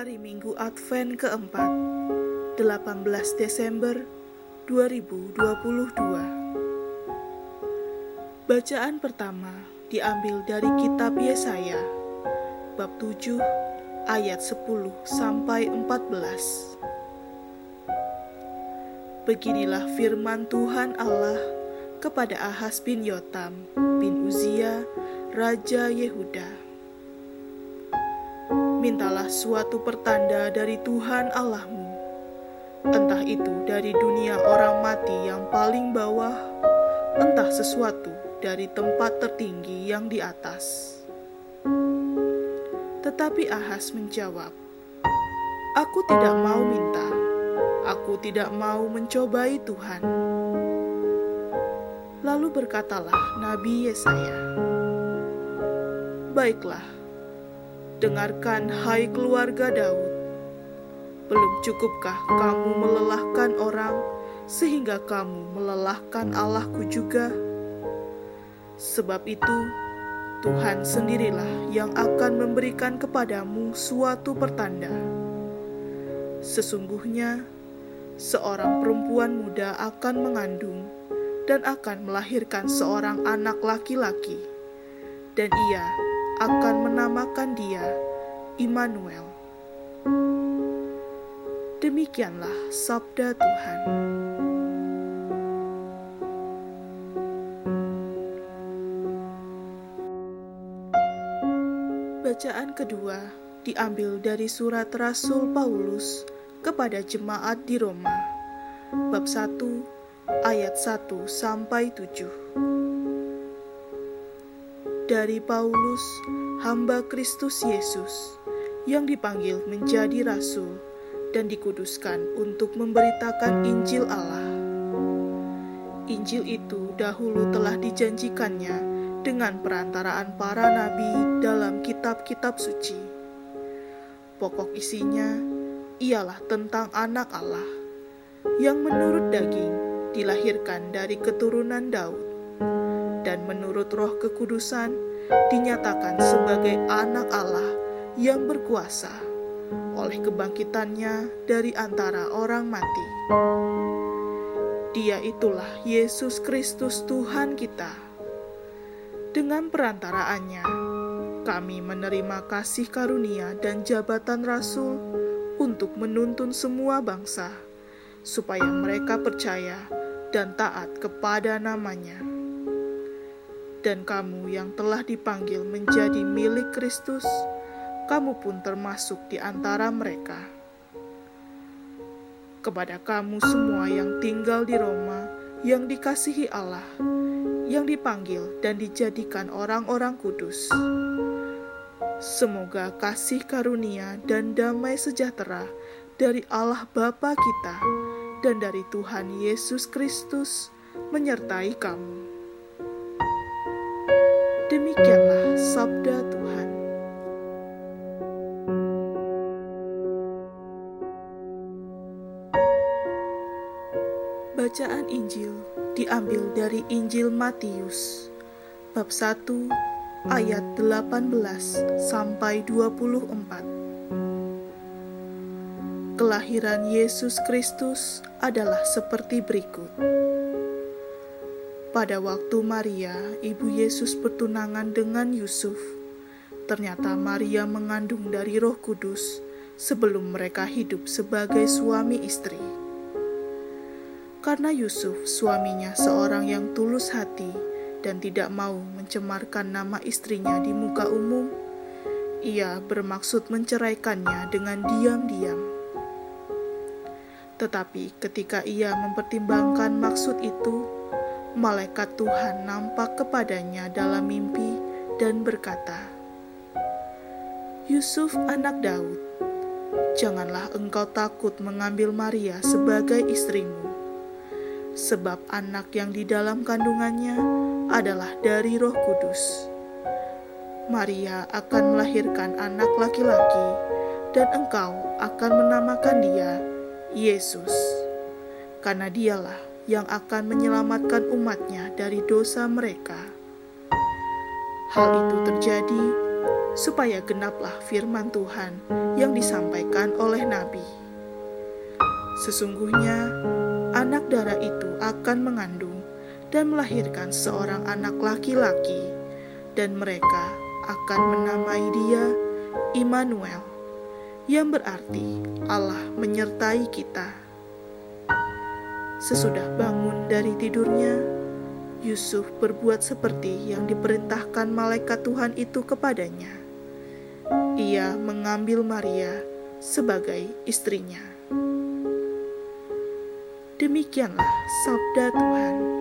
Hari Minggu Advent keempat, 18 Desember 2022. Bacaan pertama diambil dari kitab Yesaya, bab 7 ayat 10 sampai 14. Beginilah firman Tuhan Allah kepada Ahaz bin Yotam bin Uzia, Raja Yehuda mintalah suatu pertanda dari Tuhan Allahmu, entah itu dari dunia orang mati yang paling bawah, entah sesuatu dari tempat tertinggi yang di atas. Tetapi Ahas menjawab, Aku tidak mau minta, aku tidak mau mencobai Tuhan. Lalu berkatalah Nabi Yesaya, Baiklah, Dengarkan, hai keluarga Daud, belum cukupkah kamu melelahkan orang sehingga kamu melelahkan Allahku juga? Sebab itu, Tuhan sendirilah yang akan memberikan kepadamu suatu pertanda. Sesungguhnya, seorang perempuan muda akan mengandung dan akan melahirkan seorang anak laki-laki, dan ia akan menamakan dia Immanuel. Demikianlah sabda Tuhan. Bacaan kedua diambil dari surat Rasul Paulus kepada jemaat di Roma, bab 1 ayat 1 sampai 7 dari Paulus, hamba Kristus Yesus, yang dipanggil menjadi rasul dan dikuduskan untuk memberitakan Injil Allah. Injil itu dahulu telah dijanjikannya dengan perantaraan para nabi dalam kitab-kitab suci. Pokok isinya ialah tentang anak Allah yang menurut daging dilahirkan dari keturunan Daud dan menurut roh kekudusan dinyatakan sebagai anak Allah yang berkuasa oleh kebangkitannya dari antara orang mati. Dia itulah Yesus Kristus Tuhan kita. Dengan perantaraannya, kami menerima kasih karunia dan jabatan rasul untuk menuntun semua bangsa, supaya mereka percaya dan taat kepada namanya dan kamu yang telah dipanggil menjadi milik Kristus, kamu pun termasuk di antara mereka. Kepada kamu semua yang tinggal di Roma, yang dikasihi Allah, yang dipanggil dan dijadikan orang-orang kudus. Semoga kasih karunia dan damai sejahtera dari Allah Bapa kita dan dari Tuhan Yesus Kristus menyertai kamu. Demikianlah sabda Tuhan. Bacaan Injil diambil dari Injil Matius bab 1 ayat 18 sampai 24. Kelahiran Yesus Kristus adalah seperti berikut. Pada waktu Maria, ibu Yesus bertunangan dengan Yusuf, ternyata Maria mengandung dari Roh Kudus sebelum mereka hidup sebagai suami istri. Karena Yusuf, suaminya, seorang yang tulus hati dan tidak mau mencemarkan nama istrinya di muka umum, ia bermaksud menceraikannya dengan diam-diam. Tetapi ketika ia mempertimbangkan maksud itu, malaikat Tuhan nampak kepadanya dalam mimpi dan berkata, "Yusuf, anak Daud, janganlah engkau takut mengambil Maria sebagai istrimu, sebab anak yang di dalam kandungannya adalah dari Roh Kudus. Maria akan melahirkan anak laki-laki, dan engkau akan menamakan dia Yesus, karena dialah yang akan menyelamatkan umatnya dari dosa mereka. Hal itu terjadi supaya genaplah firman Tuhan yang disampaikan oleh Nabi. Sesungguhnya, anak darah itu akan mengandung dan melahirkan seorang anak laki-laki, dan mereka akan menamai dia Immanuel, yang berarti Allah menyertai kita. Sesudah bangun dari tidurnya, Yusuf berbuat seperti yang diperintahkan malaikat Tuhan itu kepadanya. Ia mengambil Maria sebagai istrinya. Demikianlah sabda Tuhan.